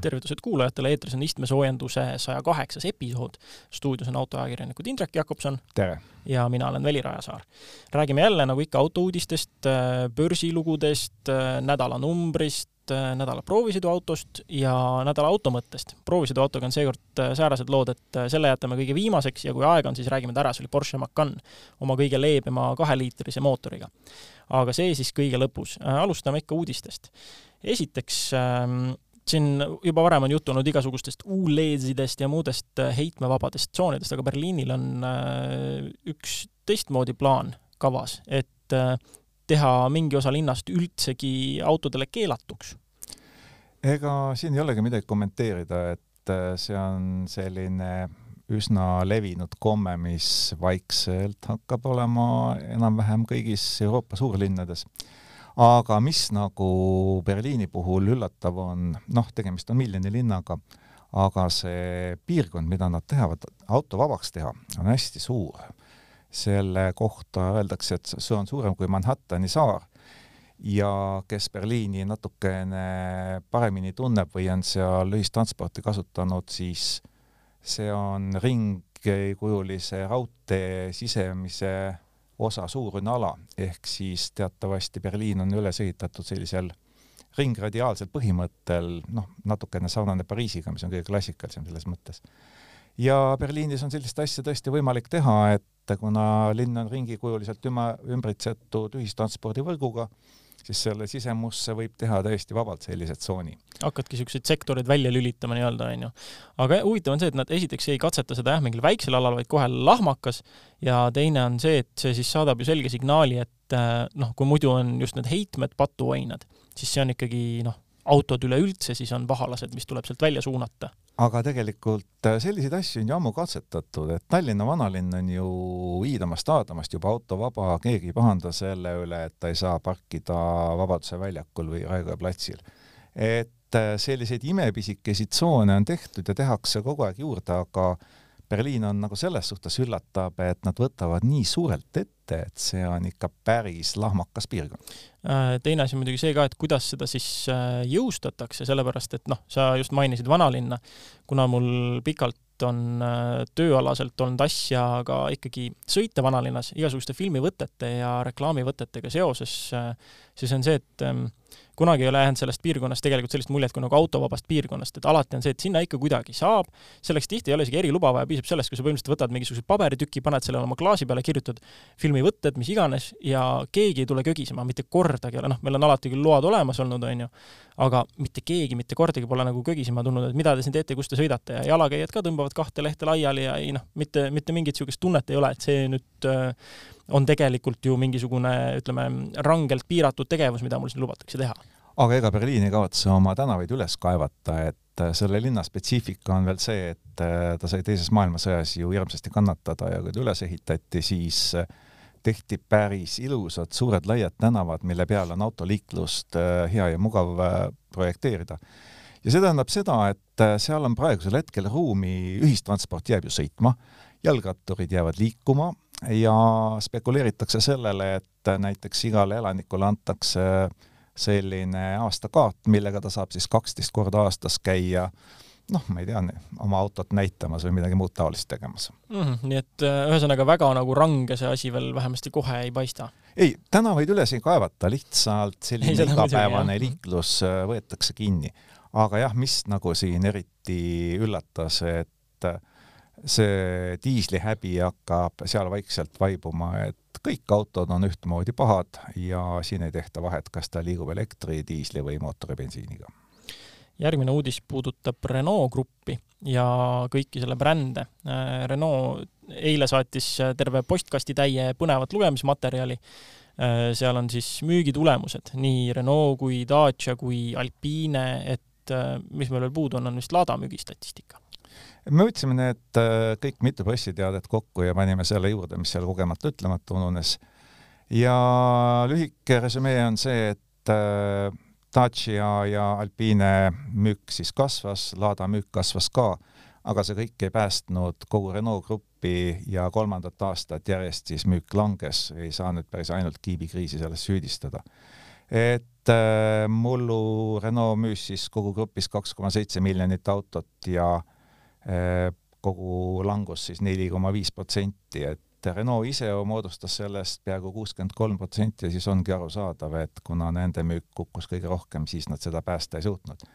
tervitused kuulajatele, eetris on istmesoojenduse saja kaheksas episood. stuudios on autoajakirjanikud Indrek Jakobson. tere! ja mina olen Veli Rajasaar. räägime jälle nagu ikka autouudistest, börsilugudest, nädalanumbrist, nädala proovisõiduautost ja nädala automõttest. proovisõiduautoga on seekord säärased lood, et selle jätame kõige viimaseks ja kui aega on, siis räägime ta ära, see oli Porsche Macan oma kõige leebema kaheliitrise mootoriga. aga see siis kõige lõpus. alustame ikka uudistest. esiteks ähm, siin juba varem on juttu olnud igasugustest ULEZ-idest ja muudest äh, heitmevabadest tsoonidest, aga Berliinil on äh, üks teistmoodi plaan kavas, et äh, teha mingi osa linnast üldsegi autodele keelatuks. ega siin ei olegi midagi kommenteerida, et see on selline üsna levinud komme, mis vaikselt hakkab olema enam-vähem kõigis Euroopa suurlinnades aga mis nagu Berliini puhul üllatav on, noh, tegemist on miljoni linnaga, aga see piirkond, mida nad tahavad autovabaks teha, on hästi suur. selle kohta öeldakse, et see on suurem kui Manhattani saar ja kes Berliini natukene paremini tunneb või on seal ühistransporti kasutanud, siis see on ringkujulise raudtee sisemise osa suurune ala, ehk siis teatavasti Berliin on üles ehitatud sellisel ringradiaalsel põhimõttel, noh, natukene sarnane Pariisiga, mis on kõige klassikalisem selles mõttes. ja Berliinis on sellist asja tõesti võimalik teha, et kuna linn on ringikujuliselt üma, ümbritsetud ühistranspordivõrguga, siis selle sisemusse võib teha täiesti vabalt sellise tsooni. hakkadki niisuguseid sektoreid välja lülitama nii-öelda, onju. aga huvitav on see, et nad esiteks ei katseta seda jah, mingil väiksel alal, vaid kohe lahmakas, ja teine on see, et see siis saadab ju selge signaali, et eh, noh, kui muidu on just need heitmed patuained, siis see on ikkagi noh, autod üleüldse siis on pahalased, mis tuleb sealt välja suunata aga tegelikult äh, selliseid asju on ju ammu katsetatud, et Tallinna vanalinn on ju iidamast-aadamast juba autovaba, keegi ei pahanda selle üle, et ta ei saa parkida Vabaduse väljakul või Raekoja platsil. et äh, selliseid imepisikesi tsoone on tehtud ja tehakse kogu aeg juurde, aga Berliin on nagu selles suhtes üllatab, et nad võtavad nii suurelt ette, et see on ikka päris lahmakas piirkond. Äh, teine asi on muidugi see ka, et kuidas seda siis äh, jõustatakse, sellepärast et noh, sa just mainisid vanalinna, kuna mul pikalt on äh, tööalaselt olnud asja ka ikkagi sõita vanalinnas igasuguste filmivõtete ja reklaamivõtetega seoses, siis on see, et ähm, kunagi ei ole jäänud sellest piirkonnast tegelikult sellist muljet kui nagu autovabast piirkonnast, et alati on see, et sinna ikka kuidagi saab, selleks tihti ei ole isegi eriluba vaja, piisab sellest, kui sa põhimõtteliselt võtad mingisuguse paberitüki, paned selle oma klaasi peale, kirjutad filmivõtted, mis iganes, ja keegi ei tule kögisema, mitte kordagi ei ole, noh, meil on alati küll load olemas olnud, on ju, aga mitte keegi mitte kordagi pole nagu kögisema tulnud, et mida te siin teete, kus te sõidate ja jalakäijad ka tõmbavad kahte lehte laiali ja ei noh, mitte, mitte mingit niisugust tunnet ei ole, et see nüüd äh, on tegelikult ju mingisugune, ütleme, rangelt piiratud tegevus, mida mul siin lubatakse teha. aga ega Berliin ei kavatse oma tänavaid üles kaevata, et äh, selle linna spetsiifika on veel see, et äh, ta sai teises maailmasõjas ju hirmsasti kannatada ja kui ta üles ehitati, siis äh, tehti päris ilusad suured laiad tänavad, mille peal on autoliiklust hea ja mugav projekteerida. ja see tähendab seda, et seal on praegusel hetkel ruumi, ühistransport jääb ju sõitma, jalgratturid jäävad liikuma ja spekuleeritakse sellele, et näiteks igale elanikule antakse selline aastakaart, millega ta saab siis kaksteist korda aastas käia noh, ma ei tea, oma autot näitamas või midagi muud taolist tegemas mm. -hmm, nii et äh, ühesõnaga väga nagu range see asi veel vähemasti kohe ei paista? ei, tänavaid üles ei kaevata, lihtsalt selline ei, igapäevane liiklus äh, võetakse kinni. aga jah, mis nagu siin eriti üllatas, et äh, see diislihäbi hakkab seal vaikselt vaibuma, et kõik autod on ühtmoodi pahad ja siin ei tehta vahet, kas ta liigub elektri, diisli või mootoribensiiniga järgmine uudis puudutab Renault gruppi ja kõiki selle brände. Renault eile saatis terve postkastitäie põnevat lugemismaterjali. Seal on siis müügitulemused, nii Renault kui Dacia kui Alpine, et mis meil veel puudu on, on vist Lada müügistatistika me võtsime need kõik mitu pressiteadet kokku ja panime selle juurde, mis seal kogemata ütlemata ununes. ja lühike resümee on see, et Dacia ja Alpine müük siis kasvas, Lada müük kasvas ka, aga see kõik ei päästnud kogu Renault gruppi ja kolmandat aastat järjest siis müük langes, ei saa nüüd päris ainult kiibikriisi selles süüdistada. et äh, mullu Renault müüs siis kogu grupis kaks koma seitse miljonit autot ja äh, kogu langus siis neli koma viis protsenti, et Renault ise moodustas sellest peaaegu kuuskümmend kolm protsenti ja siis ongi arusaadav, et kuna nende müük kukkus kõige rohkem, siis nad seda päästa ei suutnud.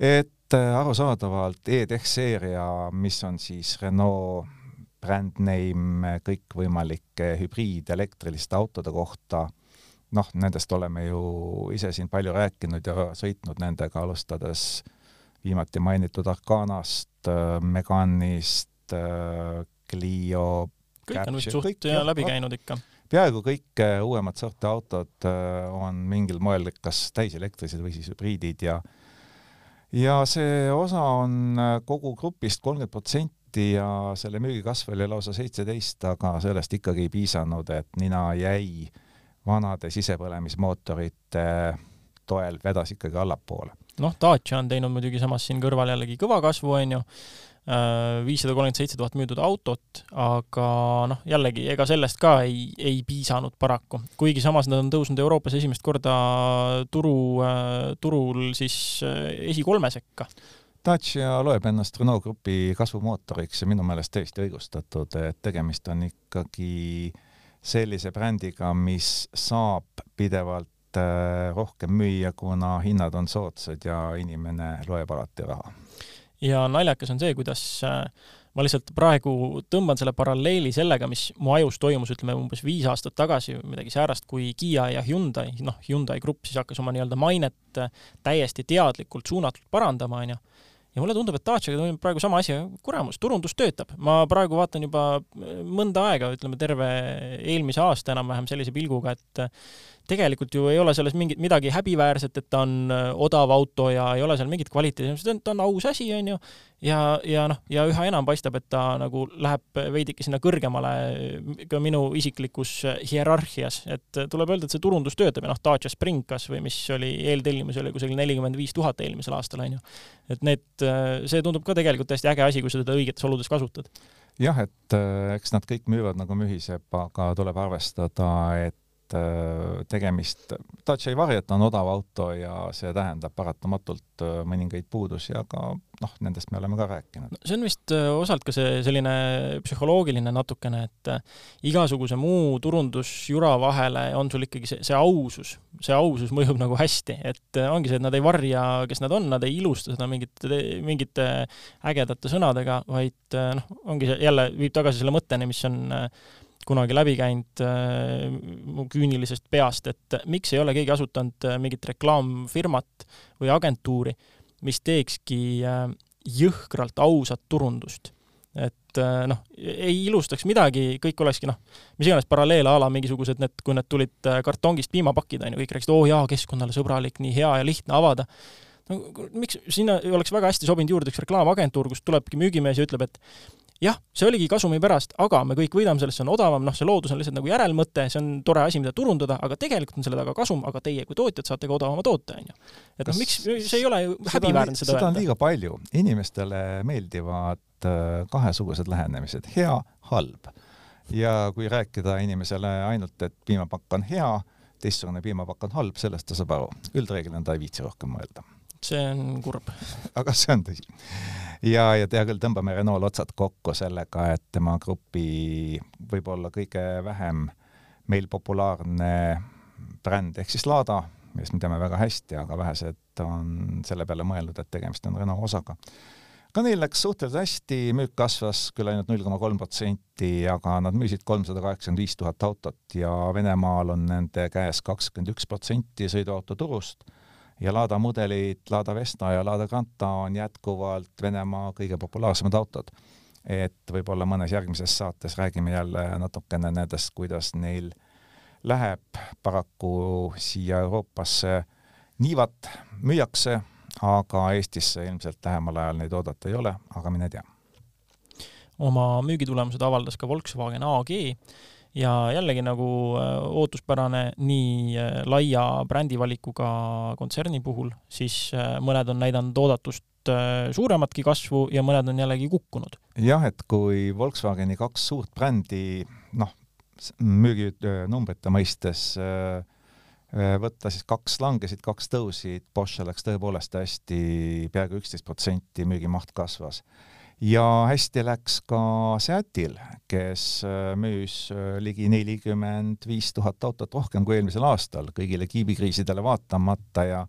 et äh, arusaadavalt E-Tech seeria, mis on siis Renault brand name kõikvõimalike hübriidelektriliste autode kohta, noh, nendest oleme ju ise siin palju rääkinud ja sõitnud nendega, alustades viimati mainitud Arcanast, äh, Meganist, äh, Clio, kõik on vist suht läbi käinud ikka. peaaegu kõik äh, uuemad sorti autod on mingil moel kas täiselektrised või siis hübriidid ja ja see osa on kogu grupist kolmkümmend protsenti ja selle müügikasv oli lausa seitseteist, aga sellest ikkagi ei piisanud, et nina jäi vanade sisepõlemismootorite toel vedas ikkagi allapoole noh, Dacia on teinud muidugi samas siin kõrval jällegi kõva kasvu, on ju, äh, viissada kolmkümmend seitse tuhat müüdud autot, aga noh, jällegi, ega sellest ka ei, ei piisanud paraku. kuigi samas nad on tõusnud Euroopas esimest korda turu, äh, turul siis äh, esikolme sekka. Dacia loeb ennast Renault Grupi kasvumootoriks ja minu meelest täiesti õigustatud, et tegemist on ikkagi sellise brändiga, mis saab pidevalt Äh, rohkem müüa, kuna hinnad on soodsad ja inimene loeb alati raha. ja naljakas on see, kuidas äh, ma lihtsalt praegu tõmban selle paralleeli sellega, mis mu ajus toimus, ütleme umbes viis aastat tagasi või midagi säärast, kui Kiia ja Hyundai, noh, Hyundai grupp siis hakkas oma nii-öelda mainet äh, täiesti teadlikult suunatult parandama, onju ja mulle tundub, et Daciaga toimub praegu sama asi, kuramus, turundus töötab. ma praegu vaatan juba mõnda aega, ütleme terve eelmise aasta enam-vähem sellise pilguga, et tegelikult ju ei ole selles mingit midagi häbiväärset, et ta on äh, odav auto ja ei ole seal mingit kvaliteeti, ta on aus asi, on ju, ja, ja noh, ja üha enam paistab, et ta nagu läheb veidike sinna kõrgemale ka minu isiklikus hierarhias, et tuleb öelda, et see turundus töötab ja noh, Dacia Spring kas või mis oli, eeltellimus oli kusagil nelikümmend viis tuhat eelmisel aastal, on ju. et need, see tundub ka tegelikult täiesti äge asi, kui sa teda õigetes oludes kasutad. Jah, et äh, eks nad kõik müüvad nagu mühiseb, aga tuleb arvestada, et Äh, tegemist, Dacia ei varja, et ta on odav auto ja see tähendab paratamatult äh, mõningaid puudusi, aga noh, nendest me oleme ka rääkinud no,. see on vist äh, osalt ka see selline psühholoogiline natukene, et igasuguse muu turundusjura vahele on sul ikkagi see, see ausus, see ausus mõjub nagu hästi, et ongi see, et nad ei varja, kes nad on, nad ei ilusta seda mingite, mingite ägedate sõnadega, vaid noh, ongi see jälle viib tagasi selle mõtteni, mis on kunagi läbi käinud äh, mu küünilisest peast, et miks ei ole keegi asutanud äh, mingit reklaamfirmat või agentuuri, mis teekski äh, jõhkralt ausat turundust. et noh, ei ilustaks midagi, kõik olekski noh, mis iganes paralleel a la mingisugused need, kui need tulid kartongist piimapakid, on ju, kõik rääkisid, oo oh jaa, keskkonnale sõbralik, nii hea ja lihtne avada no miks, sinna oleks väga hästi sobinud juurde üks reklaamagentuur, kust tulebki müügimees ja ütleb, et jah, see oligi kasumi pärast, aga me kõik võidame sellest, see on odavam, noh, see loodus on lihtsalt nagu järelmõte, see on tore asi, mida turundada, aga tegelikult on selle taga kasum, aga teie kui tootjad saate ka odavama toote, on ju. et noh, miks, see ei ole ju häbiväärne seda öelda. seda on liiga palju, inimestele meeldivad äh, kahesugused lähenemised, hea, halb. ja kui rääkida inimesele ainult, et piimapakk on hea, teistsugune piimapakk on halb, sellest ta saab aru. üldreeglina ta ei viitsi rohkem mõelda. see on kurb. aga see on tõsi ja, ja hea küll, tõmbame Renault otsad kokku sellega, et tema grupi võib-olla kõige vähem meil populaarne bränd ehk siis Lada, millest me teame väga hästi, aga vähesed on selle peale mõelnud, et tegemist on Renault osaga. ka neil läks suhteliselt hästi, müük kasvas küll ainult null koma kolm protsenti, aga nad müüsid kolmsada kaheksakümmend viis tuhat autot ja Venemaal on nende käes kakskümmend üks protsenti sõiduautoturust ja Lada mudelid, Lada Vesta ja Lada Granta on jätkuvalt Venemaa kõige populaarsemad autod. et võib-olla mõnes järgmises saates räägime jälle natukene nendest, kuidas neil läheb, paraku siia Euroopasse niivat müüakse, aga Eestisse ilmselt lähemal ajal neid oodata ei ole, aga mine tea. oma müügitulemused avaldas ka Volkswagen AG ja jällegi nagu äh, ootuspärane nii äh, laia brändivalikuga kontserni puhul, siis äh, mõned on näidanud oodatust suurematki kasvu ja mõned on jällegi kukkunud. jah, et kui Volkswageni kaks suurt brändi noh, müüginumbrite mõistes võtta siis kaks langesid, kaks tõusid, Bosch läks tõepoolest hästi, peaaegu üksteist protsenti müügimaht kasvas. Ja hästi läks ka Seatil, kes äh, müüs äh, ligi nelikümmend viis tuhat autot rohkem kui eelmisel aastal, kõigile kiibikriisidele vaatamata ja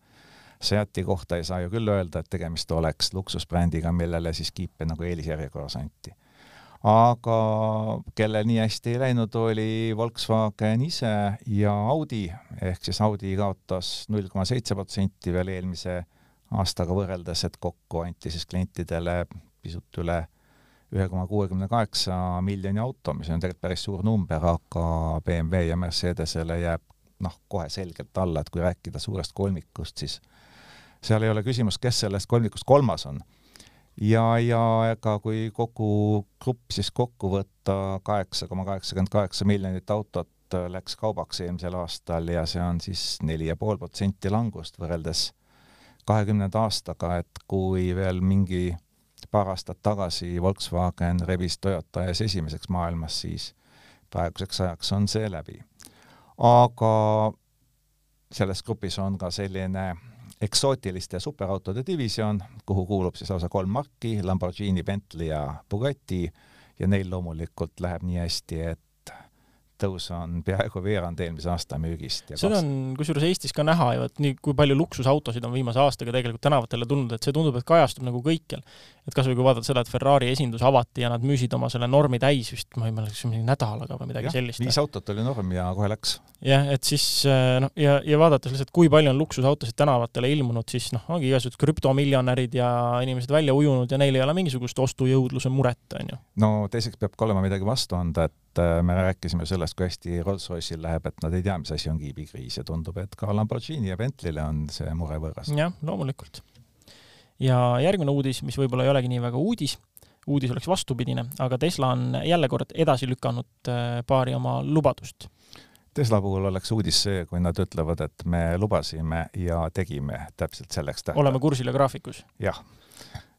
Seati kohta ei saa ju küll öelda, et tegemist oleks luksusbrändiga, millele siis kiipe nagu eelisjärjekorras anti. Aga kellel nii hästi ei läinud, oli Volkswagen ise ja Audi, ehk siis Audi kaotas null koma seitse protsenti veel eelmise aastaga võrreldes, et kokku anti siis klientidele pisut üle ühe koma kuuekümne kaheksa miljoni auto, mis on tegelikult päris suur number, aga BMW ja Mercedesele jääb noh, kohe selgelt alla, et kui rääkida suurest kolmikust, siis seal ei ole küsimus, kes sellest kolmikust kolmas on. Ja, ja ega kui kogu grupp siis kokku võtta, kaheksa koma kaheksakümmend kaheksa miljonit autot läks kaubaks eelmisel aastal ja see on siis neli ja pool protsenti langust võrreldes kahekümnenda aastaga, et kui veel mingi paar aastat tagasi Volkswagen rebis Toyota ees esimeseks maailmas, siis praeguseks ajaks on see läbi. aga selles grupis on ka selline eksootiliste superautode divisjon, kuhu kuulub siis lausa kolm marki, Lamborghini, Bentley ja Bugatti ja neil loomulikult läheb nii hästi, et tõus on peaaegu veerand eelmise aasta müügist. seda on kusjuures Eestis ka näha ju, et nii, kui palju luksusautosid on viimase aastaga tegelikult tänavatele tulnud, et see tundub, et kajastub nagu kõikjal. Et kas või kui vaadata seda, et Ferrari esindus avati ja nad müüsid oma selle normi täis vist, ma ei mäleta, kas mingi nädalaga või midagi ja, sellist. viis autot oli norm ja kohe läks. jah, et siis äh, noh, ja, ja vaadates lihtsalt, kui palju on luksusautosid tänavatele ilmunud, siis noh, ongi igasugused krüptomiljonärid ja inimesed välja ujunud ja neil ei ole mingisugust ostujõudluse muret, on ju. no teiseks peab ka olema midagi vastu anda, et äh, me rääkisime sellest, kui hästi Rolls-Royce'il läheb, et nad ei tea, mis asi on kiibikriis ja tundub, et ka Lamborghini ja Bentley'le on see mure võõras. jah, loomulikult. Ja järgmine uudis, mis võib-olla ei olegi nii väga uudis, uudis oleks vastupidine, aga Tesla on jälle kord edasi lükanud äh, paari oma lubadust. Tesla puhul oleks uudis see, kui nad ütlevad, et me lubasime ja tegime täpselt selleks tähtajaks. oleme kursil ja graafikus. jah,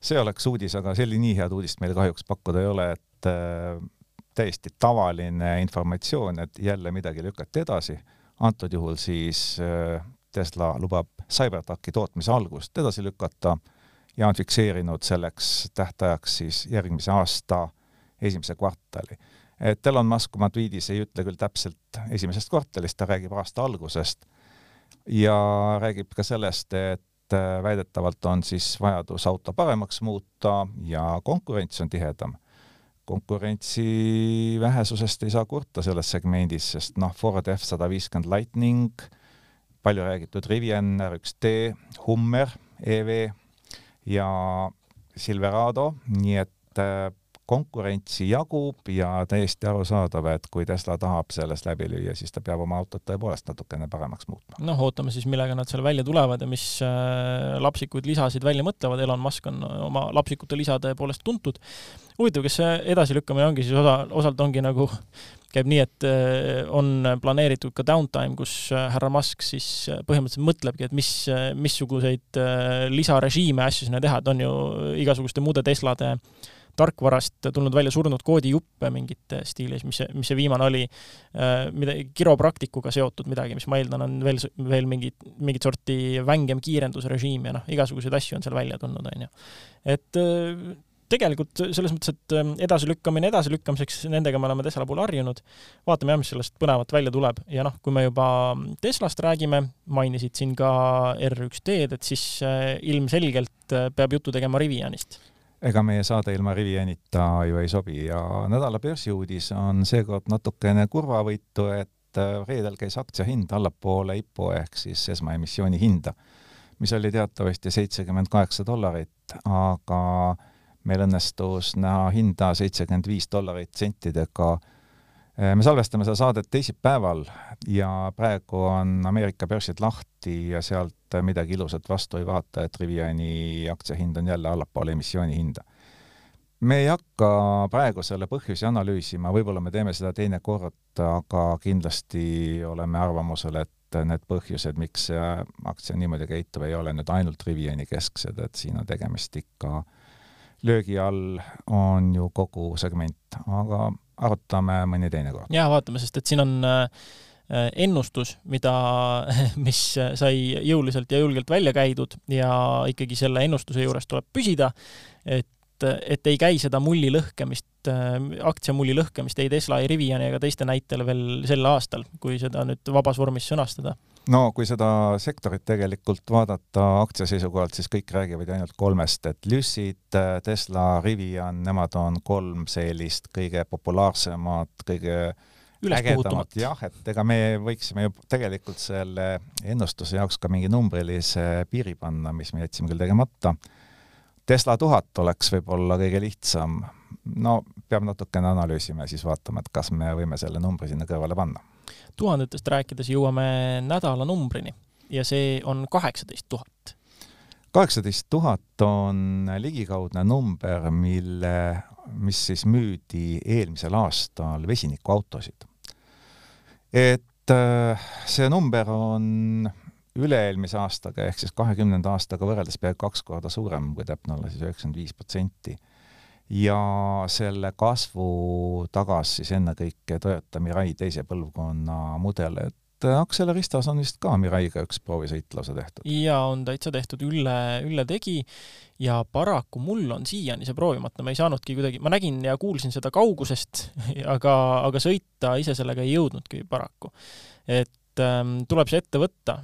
see oleks uudis, aga selline nii head uudist meil kahjuks pakkuda ei ole, et äh, täiesti tavaline informatsioon, et jälle midagi lükati edasi, antud juhul siis äh, Tesla lubab Cybertrucki tootmise algust edasi lükata ja on fikseerinud selleks tähtajaks siis järgmise aasta esimese kvartali. et Elon Musk oma tweetis ei ütle küll täpselt esimesest kvartalist, ta räägib aasta algusest ja räägib ka sellest, et äh, väidetavalt on siis vajadus auto paremaks muuta ja konkurents on tihedam konkurentsi vähesusest ei saa kurta selles segmendis, sest noh, Ford F sada viiskümmend Lightning, palju räägitud Rivian R1T, Hummer EV ja Silverado, nii et äh, konkurentsi jagub ja täiesti arusaadav, et kui Tesla tahab sellest läbi lüüa, siis ta peab oma autot tõepoolest natukene paremaks muutma. noh, ootame siis, millega nad seal välja tulevad ja mis äh, lapsikuid lisasid välja mõtlevad, Elon Musk on oma lapsikute lisade poolest tuntud. huvitav, kas see edasilükkamine ongi siis osa, osalt ongi nagu käib nii, et äh, on planeeritud ka downtime, kus äh, härra Musk siis põhimõtteliselt mõtlebki, et mis, missuguseid lisarežiime asju sinna teha, et on ju igasuguste muude Teslade äh, tarkvarast tulnud välja surnud koodijuppe mingite stiilis, mis see, mis see viimane oli, äh, mida, kiropraktikuga seotud midagi, mis ma eeldan, on veel, veel mingit, mingit sorti vängem kiirendusrežiim ja noh, igasuguseid asju on seal välja tulnud, on ju. et äh, tegelikult selles mõttes, et äh, edasilükkamine edasilükkamiseks, nendega me oleme Tesla puhul harjunud, vaatame jah, mis sellest põnevat välja tuleb. Ja noh, kui me juba Teslast räägime, mainisid siin ka R1D-d, et siis ilmselgelt peab juttu tegema Rivianist. Ega meie saade ilma Rivianita ju ei sobi ja nädala börsiuudis on seekord natukene kurvavõitu, et äh, reedel käis aktsia hind allapoole IPO ehk siis esmaemissiooni hinda, mis oli teatavasti seitsekümmend kaheksa dollarit, aga meil õnnestus näha hinda seitsekümmend viis dollarit sentidega Äh, me salvestame seda saadet teisipäeval ja praegu on Ameerika börsid lahti ja sealt midagi ilusat vastu ei vaata, et Riviani aktsiahind on jälle allapoole emissiooni hinda. me ei hakka praegu selle põhjusi analüüsima, võib-olla me teeme seda teinekord, aga kindlasti oleme arvamusel, et need põhjused, miks see aktsia niimoodi käitub, ei ole nüüd ainult Riviani kesksed, et siin on tegemist ikka löögi all on ju kogu segment, aga arutame mõni teine kord. jaa, vaatame, sest et siin on äh, ennustus, mida, mis sai jõuliselt ja julgelt välja käidud ja ikkagi selle ennustuse juures tuleb püsida, et et ei käi seda mulli lõhkemist, aktsiamulli lõhkemist ei Tesla, ei Riviani ega teiste näitel veel sel aastal, kui seda nüüd vabas vormis sõnastada no kui seda sektorit tegelikult vaadata aktsia seisukohalt, siis kõik räägivad ainult kolmest, et Lucid, Tesla, Rivian, nemad on kolm sellist kõige populaarsemat, kõige ägedamat, jah, et ega me võiksime ju tegelikult selle ennustuse jaoks ka mingi numbrilise piiri panna, mis me jätsime küll tegemata. Tesla tuhat oleks võib-olla kõige lihtsam. no peab natukene analüüsima ja siis vaatama, et kas me võime selle numbri sinna kõrvale panna tuhandetest rääkides jõuame nädalanumbrini ja see on kaheksateist tuhat. kaheksateist tuhat on ligikaudne number, mille, mis siis müüdi eelmisel aastal vesinikuautosid. et äh, see number on üle-eelmise aastaga ehk siis kahekümnenda aastaga võrreldes peaaegu kaks korda suurem, kui täpne olla, siis üheksakümmend viis protsenti ja selle kasvu tagas siis ennekõike Toyota Mirai teise põlvkonna mudel, et Acceleristas on vist ka Miraiga üks proovisõit lausa tehtud. jaa, on täitsa tehtud, Ülle, Ülle tegi ja paraku mul on siiani see proovimata, ma ei saanudki kuidagi, ma nägin ja kuulsin seda kaugusest, aga, aga sõita ise sellega ei jõudnudki paraku. et ähm, tuleb see ette võtta,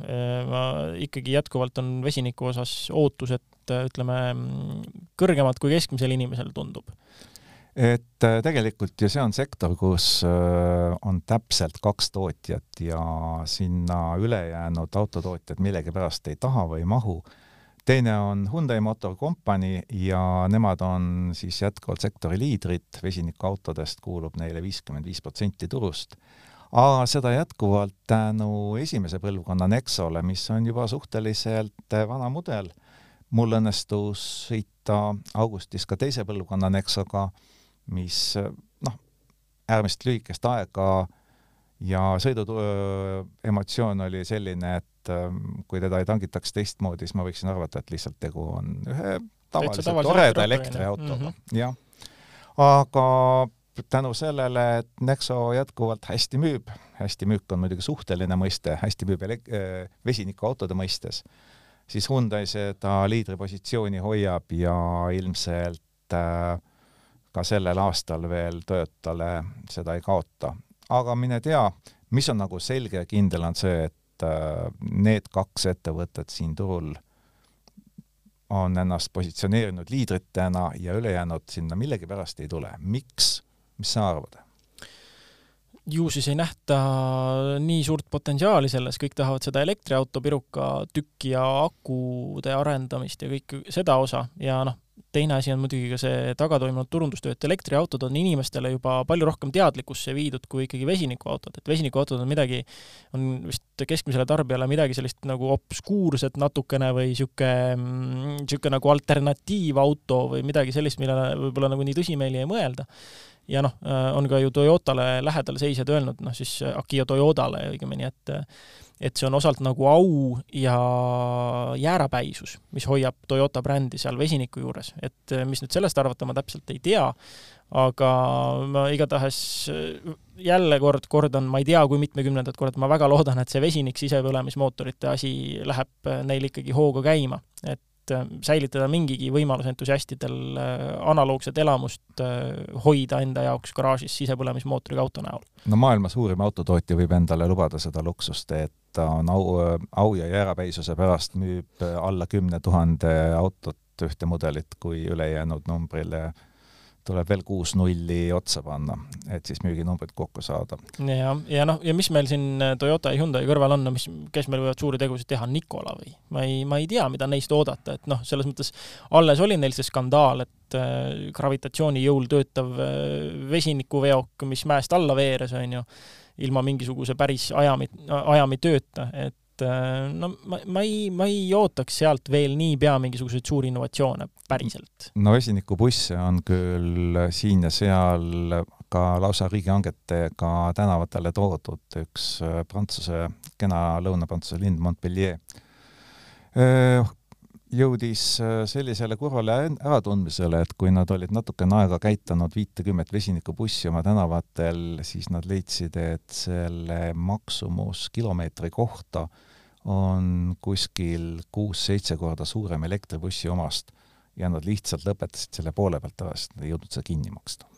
ma ikkagi jätkuvalt on vesiniku osas ootused äh, ütleme, kõrgemad kui keskmisel inimesel, tundub et äh, tegelikult ju see on sektor, kus äh, on täpselt kaks tootjat ja sinna ülejäänud autotootjad millegipärast ei taha või ei mahu. teine on Hyundai Motor Company ja nemad on siis jätkuvalt sektori liidrid, vesinikuautodest kuulub neile viiskümmend viis protsenti turust. aga seda jätkuvalt tänu esimese põlvkonna Nexole, mis on juba suhteliselt vana mudel mul õnnestus sõita augustis ka teise põlvkonna Nexoga, mis noh, äärmiselt lühikest aega ja sõidu emotsioon oli selline, et kui teda ei tangitaks teistmoodi, siis ma võiksin arvata, et lihtsalt tegu on ühe tavalise toreda elektriautoga mm, -hmm. jah. aga tänu sellele, et Nexo jätkuvalt hästi müüb, hästi müük on muidugi suhteline mõiste, hästi müüb vesinikuautode mõistes siis Hyundai seda liidripositsiooni hoiab ja ilmselt äh, ka sellel aastal veel Toyotale seda ei kaota. aga mine tea, mis on nagu selge ja kindel, on see, et äh, need kaks ettevõtet siin turul on ennast positsioneerinud liidritena ja ülejäänud sinna millegipärast ei tule. miks, mis sa arvad? Ju siis ei nähta nii suurt potentsiaali selles, kõik tahavad seda elektriauto piruka tükki ja akude arendamist ja kõik seda osa. Ja noh, teine asi on muidugi ka see tagatoimunud turundustöö, et elektriautod on inimestele juba palju rohkem teadlikkusse viidud kui ikkagi vesinikuautod, et vesinikuautod on midagi, on vist keskmisele tarbijale midagi sellist nagu obskuurset natukene või niisugune, niisugune nagu alternatiivauto või midagi sellist, millele võib-olla nagu nii tõsimeeli ei mõelda ja noh, äh, on ka ju Toyotale lähedal seisjad öelnud, noh siis äh, Akio Toyotale õigemini, et et see on osalt nagu au ja jäärapäisus, mis hoiab Toyota brändi seal vesiniku juures, et äh, mis nüüd sellest arvata, ma täpselt ei tea, aga ma igatahes jälle kord kordan, ma ei tea, kui mitmekümnendat korda, ma väga loodan, et see vesinik sisepõlemismootorite asi läheb neil ikkagi hooga käima, et et äh, säilitada mingigi võimalus entusiastidel äh, analoogset elamust äh, hoida enda jaoks garaažis sisepõlemismootoriga auto näol. no maailma suurim autotootja võib endale lubada seda luksust, et ta on au, au ja jäärapäisuse pärast müüb alla kümne tuhande autot ühte mudelit, kui ülejäänud numbrile tuleb veel kuus nulli otsa panna, et siis müüginumbrid kokku saada. ja, ja noh, ja mis meil siin äh, Toyota ja Hyundai kõrval on, no mis, kes meil võivad suuri tegusid teha, Nikola või? ma ei, ma ei tea, mida neist oodata, et noh, selles mõttes alles oli neil see skandaal, et äh, gravitatsiooni jõul töötav äh, vesinikuveok, mis mäest alla veeres, on ju, ilma mingisuguse päris ajami, ajami tööta, et et äh, no ma, ma ei, ma ei ootaks sealt veel niipea mingisuguseid suuri innovatsioone päriselt. no vesinikubusse on küll siin ja seal ka lausa riigihangetega tänavatele toodud, üks äh, Prantsuse, kena Lõuna-Prantsuse linn Montpellier. Äh, jõudis sellisele kurvale äratundmisele, et kui nad olid natukene aega käitanud viitekümmet vesinikubussi oma tänavatel, siis nad leidsid, et selle maksumus kilomeetri kohta on kuskil kuus-seitse korda suurem elektribussi omast ja nad lihtsalt lõpetasid selle poole pealt ära, sest nad ei jõudnud seda kinni maksta.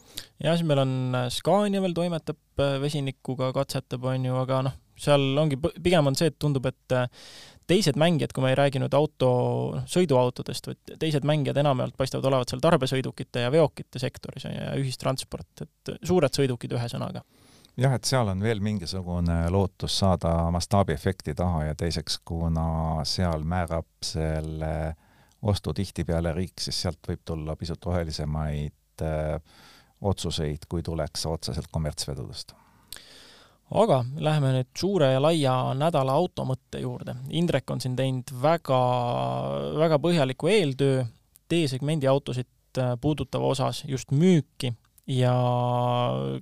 ja siis meil on äh, Scania veel toimetab äh, vesinikuga, katsetab, on ju, aga noh, seal ongi, pigem on see, et tundub, et äh, teised mängijad, kui me ei räägi nüüd auto, noh, sõiduautodest, vaid teised mängijad enamjaolt paistavad olevat seal tarbesõidukite ja veokite sektoris ja ühistransport, et suured sõidukid ühesõnaga jah, et seal on veel mingisugune lootus saada mastaabiefekti taha ja teiseks, kuna seal määrab selle ostu tihtipeale riik, siis sealt võib tulla pisut rohelisemaid äh, otsuseid, kui tuleks otseselt kommertsvedudest. aga läheme nüüd suure ja laia nädala automõtte juurde. Indrek on siin teinud väga, väga põhjaliku eeltöö D-segmendi autosid äh, puudutava osas, just müüki ja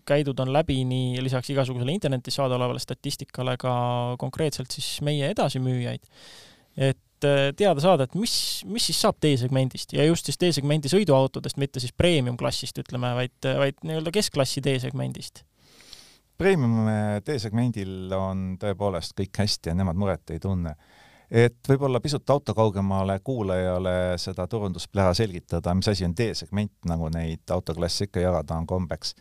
käidud on läbi nii lisaks igasugusele internetis saadaolevale statistikale ka konkreetselt siis meie edasimüüjaid. et äh, teada saada, et mis, mis siis saab D-segmendist ja just siis D-segmendi sõiduautodest, mitte siis premium-klassist, ütleme, vaid, vaid nii-öelda keskklassi D-segmendist. Premium D-segmendil on tõepoolest kõik hästi ja nemad muret ei tunne et võib-olla pisut autokaugemale kuulajale seda turundusplära selgitada, mis asi on D-segment, nagu neid autoklasse ikka jagada on kombeks.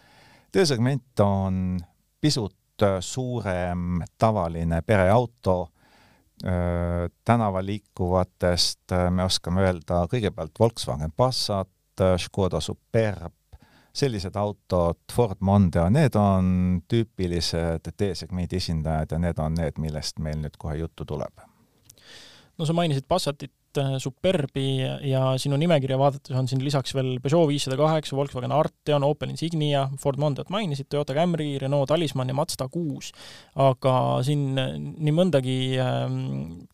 D-segment on pisut suurem tavaline pereauto, tänaval liikuvatest me oskame öelda kõigepealt Volkswagen Passat, Škoda Superb, sellised autod, Ford Mondeo, need on tüüpilised D-segmendi esindajad ja need on need, millest meil nüüd kohe juttu tuleb no sa mainisid Passatit, äh, Superbi ja sinu nimekirja vaadates on siin lisaks veel Peugeot viissada kaheksa, Volkswagen Arteon, Opel Insignia, Ford Mondeot mainisid, Toyota Camry, Renault Talisman ja Mazda kuus. aga siin äh, nii mõndagi ähm,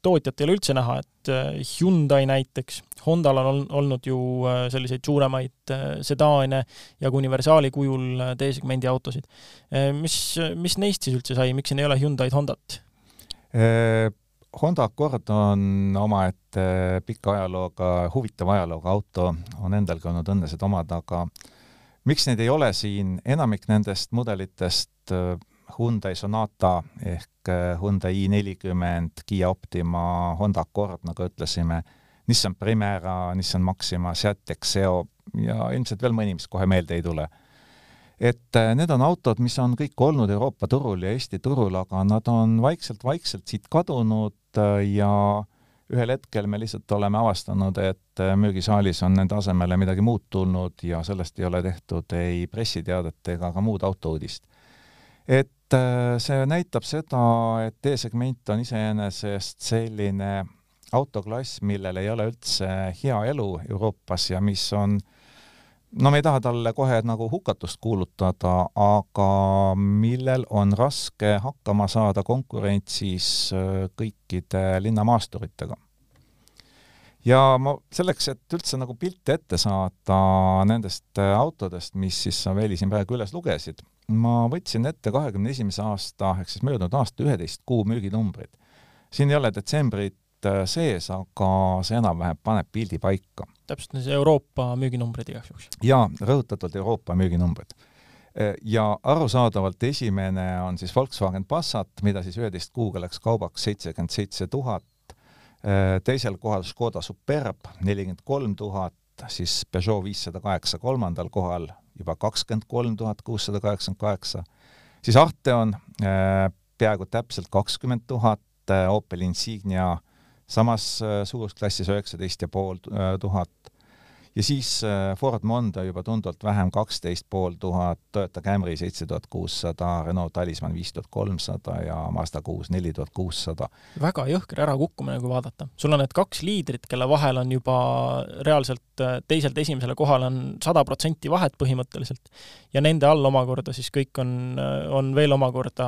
tootjat ei ole üldse näha, et äh, Hyundai näiteks, Hondal on olnud ju selliseid suuremaid sedaane ja ka universaali kujul D-segmendi autosid. mis, mis neist siis üldse sai, miks siin ei ole Hyundai'd, Hondat? Honda Accord on omaette pika ajalooga, huvitava ajalooga auto, on endalgi olnud õnne seda omada, aga miks neid ei ole siin, enamik nendest mudelitest äh, Hyundai Sonata ehk äh, Hyundai i40, Kiia Optima, Honda Accord, nagu ütlesime, Nissan Primera, Nissan Maxima, Seat Exeo ja ilmselt veel mõni, mis kohe meelde ei tule et äh, need on autod, mis on kõik olnud Euroopa turul ja Eesti turul, aga nad on vaikselt-vaikselt siit kadunud äh, ja ühel hetkel me lihtsalt oleme avastanud, et äh, müügisaalis on nende asemele midagi muud tulnud ja sellest ei ole tehtud ei pressiteadet ega ka muud autouudist. et see näitab seda, et E-segment on iseenesest selline autoklass, millel ei ole üldse hea elu Euroopas ja mis on äh, no me ei taha talle kohe nagu hukatust kuulutada, aga millel on raske hakkama saada konkurentsis äh, kõikide linnamaasturitega. ja ma selleks, et üldse nagu pilte ette saada nendest äh, autodest, mis siis sa, Veli, siin praegu üles lugesid, ma võtsin ette kahekümne esimese aasta ehk siis möödunud aasta üheteist kuu müüginumbrid. siin ei ole detsembrit sees, aga see enam-vähem paneb pildi paika täpselt, see Euroopa müüginumbrid igaks juhuks. jaa, rõhutatult Euroopa müüginumbrid. E, ja arusaadavalt esimene on siis Volkswagen Passat, mida siis üheteist kuuga läks kaubaks seitsekümmend seitse tuhat, e, teisel kohal Škoda Superb nelikümmend kolm tuhat, siis Peugeot viissada kaheksa kolmandal kohal juba kakskümmend kolm tuhat kuussada kaheksakümmend kaheksa, siis Arteon peaaegu täpselt kakskümmend tuhat, Opel Insignia samas äh, suurusklassis üheksateist ja pool äh, tuhat ja siis äh, Ford Mondeo juba tunduvalt vähem, kaksteist pool tuhat, Toyota Camry seitse tuhat kuussada, Renault Talisman viis tuhat kolmsada ja Mazda kuus neli tuhat kuussada. väga jõhker ärakukkumine, kui vaadata. sul on need kaks liidrit, kelle vahel on juba reaalselt teiselt esimesele kohale on sada protsenti vahet põhimõtteliselt ja nende all omakorda siis kõik on, on veel omakorda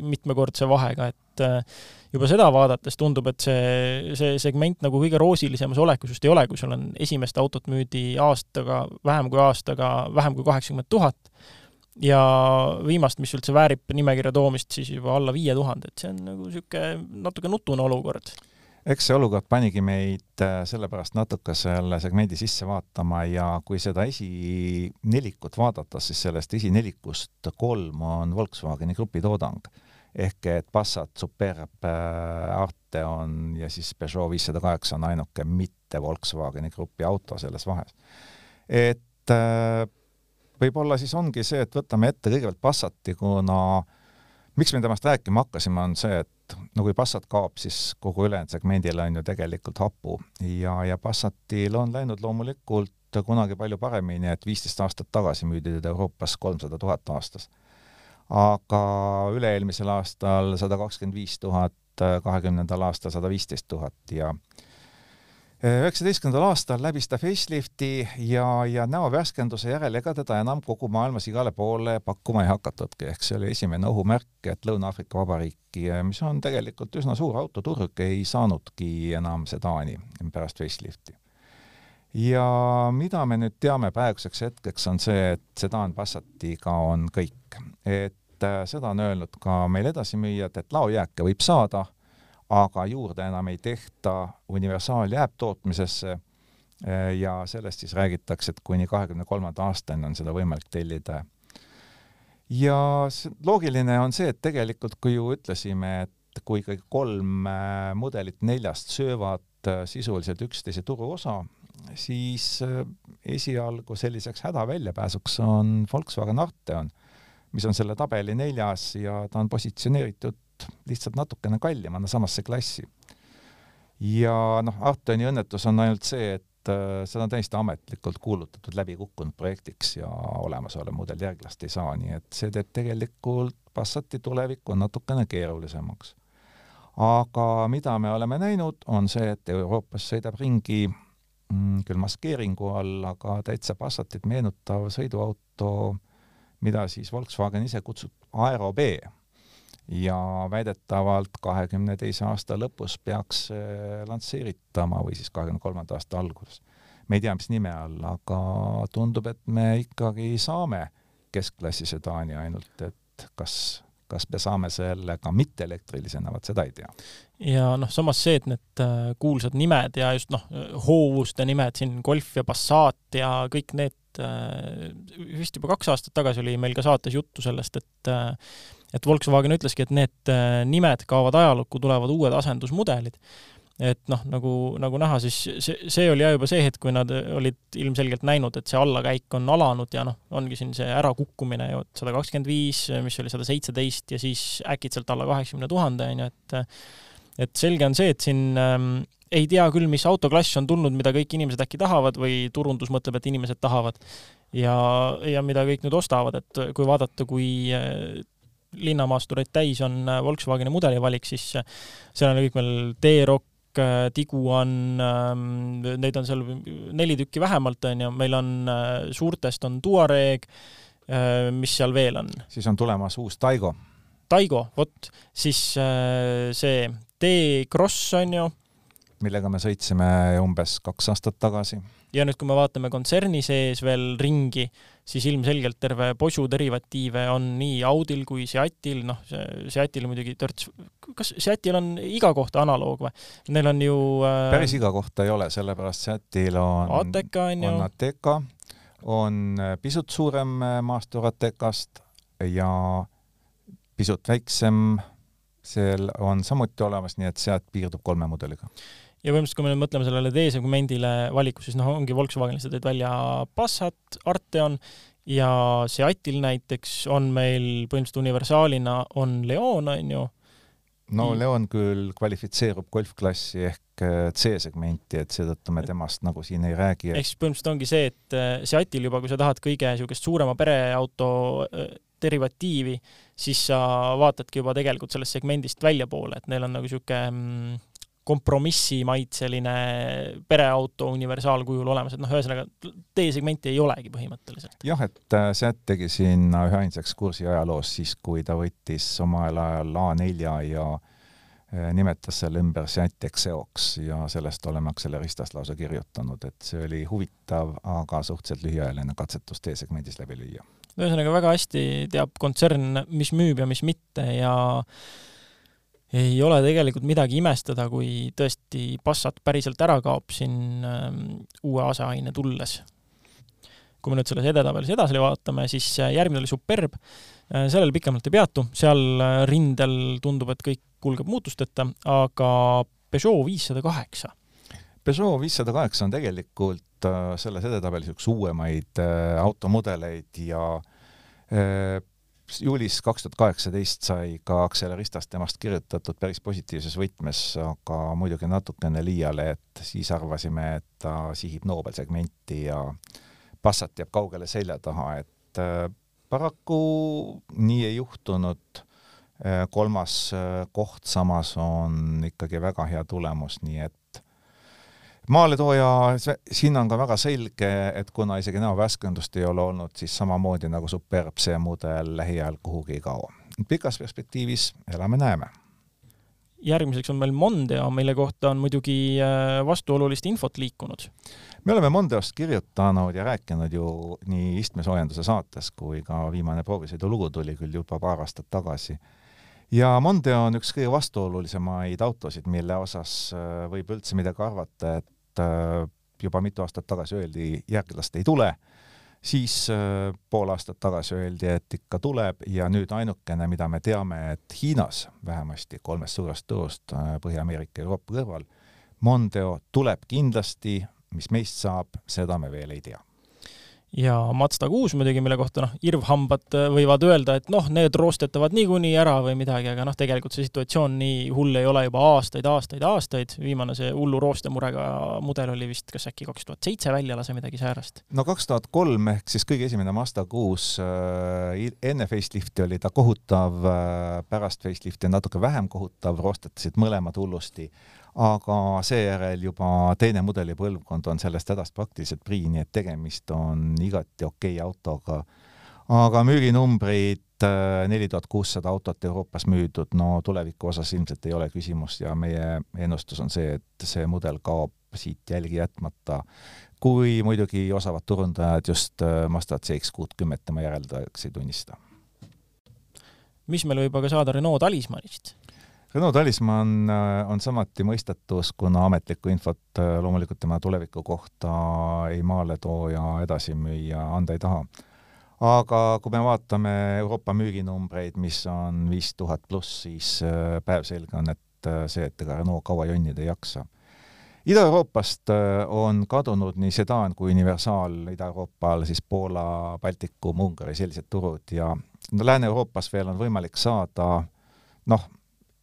mitmekordse vahega, et juba seda vaadates tundub, et see, see segment nagu kõige roosilisemas olekus just ei ole, kui sul on esimest autot müüdi aastaga, vähem kui aastaga, vähem kui kaheksakümmend tuhat, ja viimast, mis üldse väärib nimekirja toomist, siis juba alla viie tuhande, et see on nagu niisugune natuke nutune olukord eks see olukord panigi meid äh, sellepärast natuke selle segmendi sisse vaatama ja kui seda esinelikut vaadata, siis sellest esinelikust kolm on Volkswageni grupi toodang. Ehk et Passat, Superb, äh, Arteon ja siis Peugeot viissada kaheksa on ainuke mitte Volkswageni grupi auto selles vahes. et äh, võib-olla siis ongi see, et võtame ette kõigepealt Passati, kuna miks me temast rääkima hakkasime, on see, et no kui Passat kaob, siis kogu ülejäänud segmendil on ju tegelikult hapu ja, ja Passatil on läinud loomulikult kunagi palju paremini, et viisteist aastat tagasi müüdi teda Euroopas kolmsada tuhat aastas. Aga üle-eelmisel aastal sada kakskümmend viis tuhat, kahekümnendal aastal sada viisteist tuhat ja üheksateistkümnendal aastal läbis ta facelifti ja, ja näovärskenduse järel ega teda enam kogu maailmas igale poole pakkuma ei hakatudki, ehk see oli esimene ohumärk, et Lõuna-Aafrika Vabariiki, mis on tegelikult üsna suur autoturg, ei saanudki enam sedaani pärast facelifti. ja mida me nüüd teame praeguseks hetkeks, on see, et sedaan Passatiga on kõik. Et äh, seda on öelnud ka meil edasimüüjad, et laojääke võib saada aga juurde enam ei tehta, universaal jääb tootmisesse eh, ja sellest siis räägitakse, et kuni kahekümne kolmanda aastani on seda võimalik tellida. ja loogiline on see, et tegelikult kui ju ütlesime, et kui kõik kolm eh, mudelit neljast söövad sisuliselt üksteise turuosa, siis esialgu selliseks hädaväljapääsuks on Volkswagen Arteon, mis on selle tabeli neljas ja ta on positsioneeritud lihtsalt natukene kallimana samasse klassi. ja noh, Artoni õnnetus on ainult see, et äh, seda on täiesti ametlikult kuulutatud läbi kukkunud projektiks ja olemasolev mudel järglast ei saa, nii et see teeb tegelikult Passati tulevikku natukene keerulisemaks. aga mida me oleme näinud, on see, et Euroopas sõidab ringi mm, küll maskeeringu all, aga täitsa Passatit meenutav sõiduauto, mida siis Volkswagen ise kutsub Aero B ja väidetavalt kahekümne teise aasta lõpus peaks lansseeritama või siis kahekümne kolmanda aasta alguses. me ei tea, mis nime all, aga tundub, et me ikkagi saame keskklassi sedaani ainult, et kas kas me saame selle ka mitteelektrilisena, vot seda ei tea. ja noh, samas see, et need äh, kuulsad nimed ja just noh, hoovuste nimed siin, Golf ja Passat ja kõik need, äh, vist juba kaks aastat tagasi oli meil ka saates juttu sellest, et äh, et Volkswagen ütleski, et need äh, nimed kaovad ajalukku, tulevad uued asendusmudelid. et noh, nagu, nagu näha, siis see, see oli jah juba see hetk, kui nad olid ilmselgelt näinud, et see allakäik on alanud ja noh, ongi siin see ärakukkumine ju, et sada kakskümmend viis, mis oli sada seitseteist ja siis äkitselt alla kaheksakümne tuhande, on ju, et et selge on see, et siin ähm, ei tea küll, mis autoklass on tulnud, mida kõik inimesed äkki tahavad või turundus mõtleb, et inimesed tahavad ja, ja mida kõik nüüd ostavad, et kui vaadata, kui linnamaastureid täis on äh, Volkswageni mudelivalik, siis äh, seal on kõik veel T-Roc, äh, Tiguan, neid on seal neli tükki vähemalt, on ju, meil on suurtest on Tuareg, mis seal veel on? siis on tulemas uus Taigo. Taigo, vot, siis see T-Cross on ju. Millega me sõitsime umbes kaks aastat tagasi ja nüüd, kui me vaatame kontserni sees veel ringi, siis ilmselgelt terve posu derivatiive on nii Audil kui Seatil, noh, Seatil muidugi törts, kas Seatil on iga kohta analoog või? Neil on ju äh, päris iga kohta ei ole, sellepärast Seatil on Ateca on ju. on Ateca, on äh, pisut suurem äh, maastur Atecast ja pisut väiksem, seal on samuti olemas, nii et Seat piirdub kolme mudeliga ja põhimõtteliselt, kui me nüüd mõtleme sellele D-segmendile valikus, siis noh, ongi Volkswagenil, sa tõid välja Passat, Arteon ja Seatil näiteks on meil põhimõtteliselt universaalina on Leon, on ju. no Leon küll kvalifitseerub golfklassi ehk äh, C-segmenti, et seetõttu me temast nagu siin ei räägi. ehk siis põhimõtteliselt ongi see, et äh, Seatil juba, kui sa tahad kõige niisugust suurema pereauto äh, derivatiivi, siis sa vaatadki juba tegelikult sellest segmendist väljapoole, et neil on nagu niisugune mm, kompromissimaitseline pereauto universaalkujul olemas, et noh, ühesõnaga D-segmenti ei olegi põhimõtteliselt. jah, et äh, Seat tegi sinna üheainsaks kursi ajaloos siis, kui ta võttis omal ajal A4 ja äh, nimetas selle ümber Seat Exeoks ja sellest oleme Acceleristas lausa kirjutanud, et see oli huvitav, aga suhteliselt lühiajaline katsetus D-segmendis läbi lüüa. Ühesõnaga väga hästi teab kontsern, mis müüb ja mis mitte ja ei ole tegelikult midagi imestada, kui tõesti Passat päriselt ära kaob siin ähm, uue aseaine tulles. kui me nüüd selles edetabelis edasi vaatame, siis äh, järgmine oli Superb, äh, sellel pikemalt ei peatu, seal äh, rindel tundub, et kõik kulgeb muutusteta, aga Peugeot viissada kaheksa. Peugeot viissada kaheksa on tegelikult selles edetabelis üks uuemaid automudeleid ja juulis kaks tuhat kaheksateist sai ka Acceleristast temast kirjutatud päris positiivses võtmes, aga muidugi natukene liiale, et siis arvasime, et ta sihib Nobel segmenti ja Passat jääb kaugele selja taha, et äh, paraku nii ei juhtunud. Äh, kolmas äh, koht samas on ikkagi väga hea tulemus, nii et maaletooja, siin on ka väga selge, et kuna isegi näovärskendust ei ole olnud, siis samamoodi nagu Superb, see mudel lähiajal kuhugi ei kao. pikas perspektiivis elame-näeme. järgmiseks on meil Mondeo, mille kohta on muidugi äh, vastuolulist infot liikunud. me oleme Mondeost kirjutanud ja rääkinud ju nii istmesoojenduse saates kui ka viimane proovisõidulugu tuli küll juba paar aastat tagasi ja Mondeo on üks kõige vastuolulisemaid autosid, mille osas äh, võib üldse midagi arvata, et Äh, juba mitu aastat tagasi öeldi, järglast ei tule, siis äh, pool aastat tagasi öeldi, et ikka tuleb ja nüüd ainukene, mida me teame, et Hiinas vähemasti kolmest suurest turust äh, Põhja-Ameerika ja Euroopa kõrval, Mondeo tuleb kindlasti, mis meist saab, seda me veel ei tea ja Mazda kuus muidugi, mille kohta noh, irvhambad äh, võivad öelda, et noh, need roostetavad niikuinii ära või midagi, aga noh, tegelikult see situatsioon nii hull ei ole juba aastaid, aastaid, aastaid. viimane see hullu roostemurega mudel oli vist kas äkki kaks tuhat seitse välja lase midagi säärast? no kaks tuhat kolm ehk siis kõige esimene Mazda kuus äh,, enne facelifti oli ta kohutav äh,, pärast facelifti natuke vähem kohutav, roostetasid mõlemad hullusti aga seejärel juba teine mudelipõlvkond on sellest hädast praktiliselt prii, nii et tegemist on igati okei autoga. aga müüginumbrid äh, neli tuhat kuussada autot Euroopas müüdud, no tuleviku osas ilmselt ei ole küsimust ja meie ennustus on see, et see mudel kaob siit jälgi jätmata, kui muidugi osavad turundajad just äh, Mazda CX-kuutkümmet tema järeldajaks ei tunnista. mis meil võib aga saada Renault talismanist? Renault talismann äh, on samuti mõistetus, kuna ametlikku infot äh, loomulikult tema tuleviku kohta ei maaletooja edasi müüa anda ei taha. aga kui me vaatame Euroopa müüginumbreid, mis on viis tuhat pluss, siis äh, päevselge on, et see, et ega Renault kaua jonnida ei jaksa. Ida-Euroopast on kadunud nii sedaan kui universaal, Ida-Euroopal siis Poola, Baltikum, Ungari, sellised turud ja no Lääne-Euroopas veel on võimalik saada noh,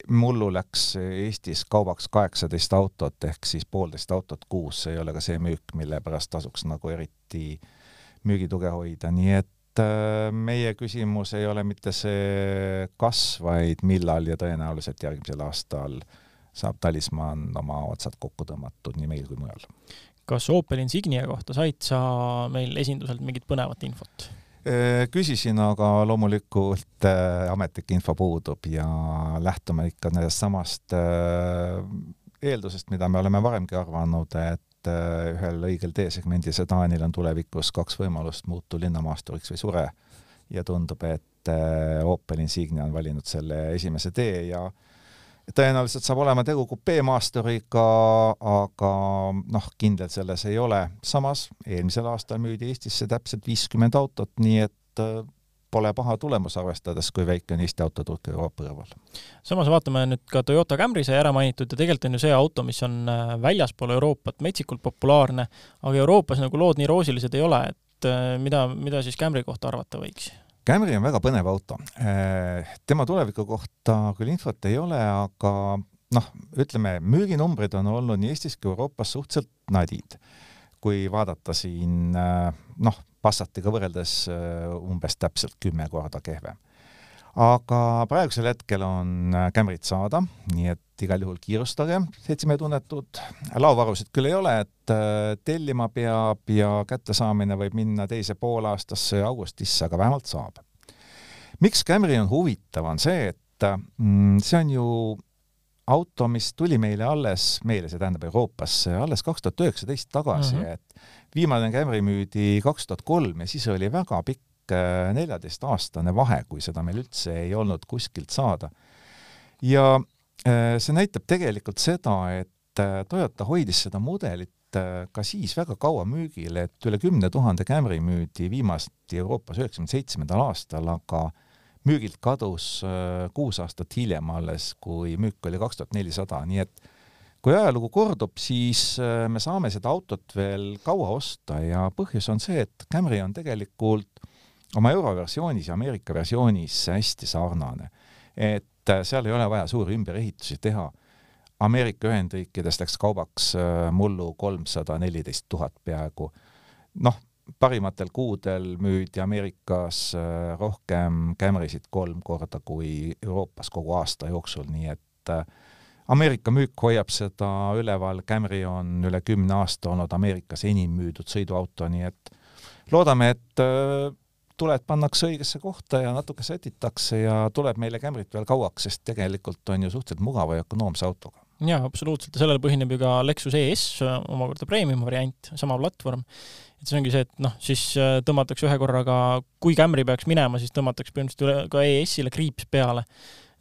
mullu läks Eestis kaubaks kaheksateist autot ehk siis poolteist autot kuus, see ei ole ka see müük, mille pärast tasuks nagu eriti müügituge hoida, nii et äh, meie küsimus ei ole mitte see kas, vaid millal ja tõenäoliselt järgmisel aastal saab talismann oma otsad kokku tõmmatud nii meil kui mujal. kas Opel Insignia kohta said sa meil esinduselt mingit põnevat infot? Äh, küsisin, aga loomulikult äh, ametlik info puudub ja lähtume ikka nendest samast äh, eeldusest, mida me oleme varemgi arvanud, et ühel õigel D-segmendi sedaanil on tulevikus kaks võimalust, muutu linnamaasturiks või sure. ja tundub, et Opel Insignia on valinud selle esimese tee ja äh, tõenäoliselt saab olema tegu kupeemaasturiga, aga noh, kindel selles ei ole. samas eelmisel aastal müüdi Eestisse täpselt viiskümmend autot, nii et äh, pole paha tulemus, arvestades, kui väike on Eesti autoturg Euroopa kõrval. samas vaatame nüüd ka Toyota Camry sai ära mainitud ja tegelikult on ju see auto, mis on äh, väljaspool Euroopat metsikult populaarne, aga Euroopas nagu lood nii roosilised ei ole, et äh, mida, mida siis Camry kohta arvata võiks? Camry on väga põnev auto. Äh, tema tuleviku kohta küll infot ei ole, aga noh, ütleme, müüginumbrid on olnud nii Eestis kui Euroopas suhteliselt nadid. kui vaadata siin äh, noh, Passatiga võrreldes äh, umbes täpselt kümme korda kehvem aga praegusel hetkel on äh, Camryt saada, nii et igal juhul kiirustage, seltsimehe tunnetud. laovarusid küll ei ole, et äh, tellima peab ja kättesaamine võib minna teise poolaastasse augustisse, aga vähemalt saab. miks Camry on huvitav, on see, et mm, see on ju auto, mis tuli meile alles, meile, see tähendab Euroopasse, alles kaks tuhat üheksateist tagasi mm, -hmm. et viimane Camry müüdi kaks tuhat kolm ja siis oli väga pikk neljateistaastane vahe, kui seda meil üldse ei olnud kuskilt saada. ja see näitab tegelikult seda, et Toyota hoidis seda mudelit ka siis väga kaua müügil, et üle kümne tuhande Camry müüdi viimasti Euroopas üheksakümne seitsmendal aastal, aga müügilt kadus kuus aastat hiljem alles, kui müük oli kaks tuhat nelisada, nii et kui ajalugu kordub, siis äh, me saame seda autot veel kaua osta ja põhjus on see, et Camry on tegelikult oma euroversioonis ja Ameerika versioonis hästi sarnane. et äh, seal ei ole vaja suuri ümberehitusi teha. Ameerika Ühendriikides läks kaubaks äh, mullu kolmsada neliteist tuhat peaaegu. noh, parimatel kuudel müüdi Ameerikas rohkem Camrysid kolm korda kui Euroopas kogu aasta jooksul, nii et äh, Ameerika müük hoiab seda üleval, Camry on üle kümne aasta olnud Ameerikas enim müüdud sõiduauto, nii et loodame, et äh, tuled pannakse õigesse kohta ja natuke sätitakse ja tuleb meile Camryt veel kauaks, sest tegelikult on ju suhteliselt mugava ja ökonoomse autoga. jaa, absoluutselt ja sellele põhineb ju ka Lexus ES, omakorda premium variant, sama platvorm. et see ongi see, et noh, siis äh, tõmmatakse ühe korraga, kui Camry peaks minema, siis tõmmatakse põhimõtteliselt üle ka ES-ile kriips peale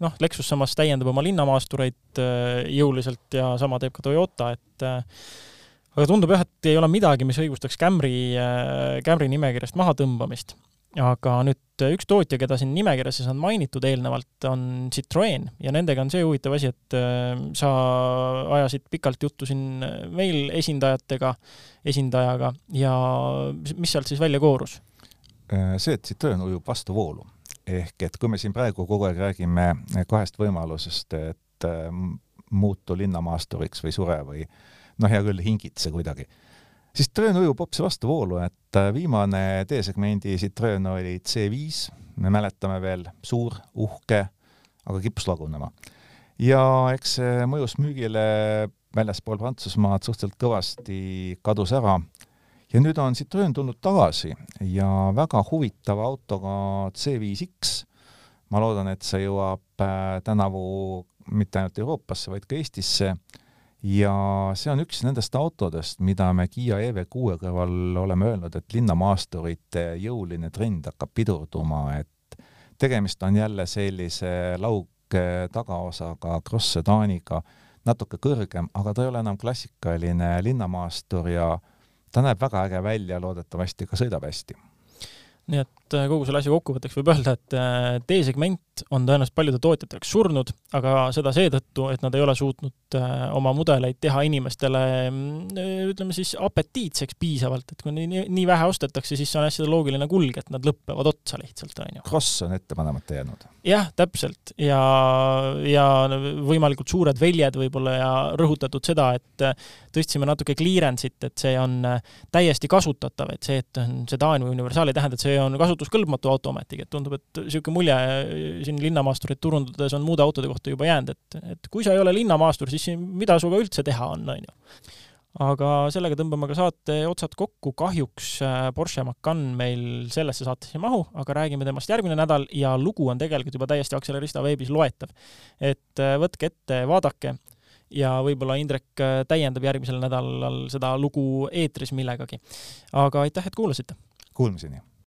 noh, Lexus samas täiendab oma linnamaastureid äh, jõuliselt ja sama teeb ka Toyota, et äh, aga tundub jah, et ei ole midagi, mis õigustaks Camry, äh, Camry nimekirjast mahatõmbamist. Aga nüüd üks tootja, keda siin nimekirjas saanud mainitud eelnevalt, on Citroen. Ja nendega on see huvitav asi, et sa ajasid pikalt juttu siin meil esindajatega, esindajaga. Ja mis sealt siis välja koorus? see, et Citroen ujub vastu voolu. Ehk et kui me siin praegu kogu aeg räägime kahest võimalusest, et äh, muutu linnamaasturiks või sure või noh, hea küll, hingitse kuidagi, siis Citroen ujub hoopis vastuvoolu, et äh, viimane D-segmendi Citroen oli C5, me mäletame veel, suur, uhke, aga kippus lagunema. ja eks see mõjus müügile väljaspool Prantsusmaad suhteliselt kõvasti kadus ära ja nüüd on Citroen tulnud tagasi ja väga huvitava autoga C5X. ma loodan, et see jõuab äh, tänavu mitte ainult Euroopasse, vaid ka Eestisse. Ja see on üks nendest autodest, mida me Kiia EV6 kõrval oleme öelnud, et linnamaasturite jõuline trend hakkab pidurduma, et tegemist on jälle sellise laug tagaosaga cross sedaaniga, natuke kõrgem, aga ta ei ole enam klassikaline linnamaastur ja ta näeb väga äge välja, loodetavasti ka sõidab hästi. nii et äh, kogu selle asja kokkuvõtteks võib öelda, et äh, D-segment on tõenäoliselt paljude tootjate jaoks surnud, aga seda seetõttu, et nad ei ole suutnud äh, oma mudeleid teha inimestele ütleme siis apetiitseks piisavalt, et kui nii, nii vähe ostetakse, siis see on hästi loogiline kulg, et nad lõpevad otsa lihtsalt, on ju. Cross on ette panemata jäänud jah, täpselt ja, ja võimalikult suured väljed võib-olla ja rõhutatud seda, et tõstsime natuke clearance'it, et see on täiesti kasutatav, et see, et on sedaan või universaal ei tähenda, et see on kasutuskõlbmatu auto ometigi, et tundub, et niisugune mulje äh, siin linnamaasturit turundades on muude autode kohta juba jäänud, et, et kui sa ei ole linnamaastur, siis mida sinuga üldse teha on, on ju aga sellega tõmbame ka saate otsad kokku, kahjuks äh, Porsche Macan meil sellesse saatesse ei mahu, aga räägime temast järgmine nädal ja lugu on tegelikult juba täiesti Accelerista veebis loetav. et äh, võtke ette, vaadake ja võib-olla Indrek täiendab järgmisel nädalal seda lugu eetris millegagi. aga aitäh, et kuulasite! Kuulmiseni!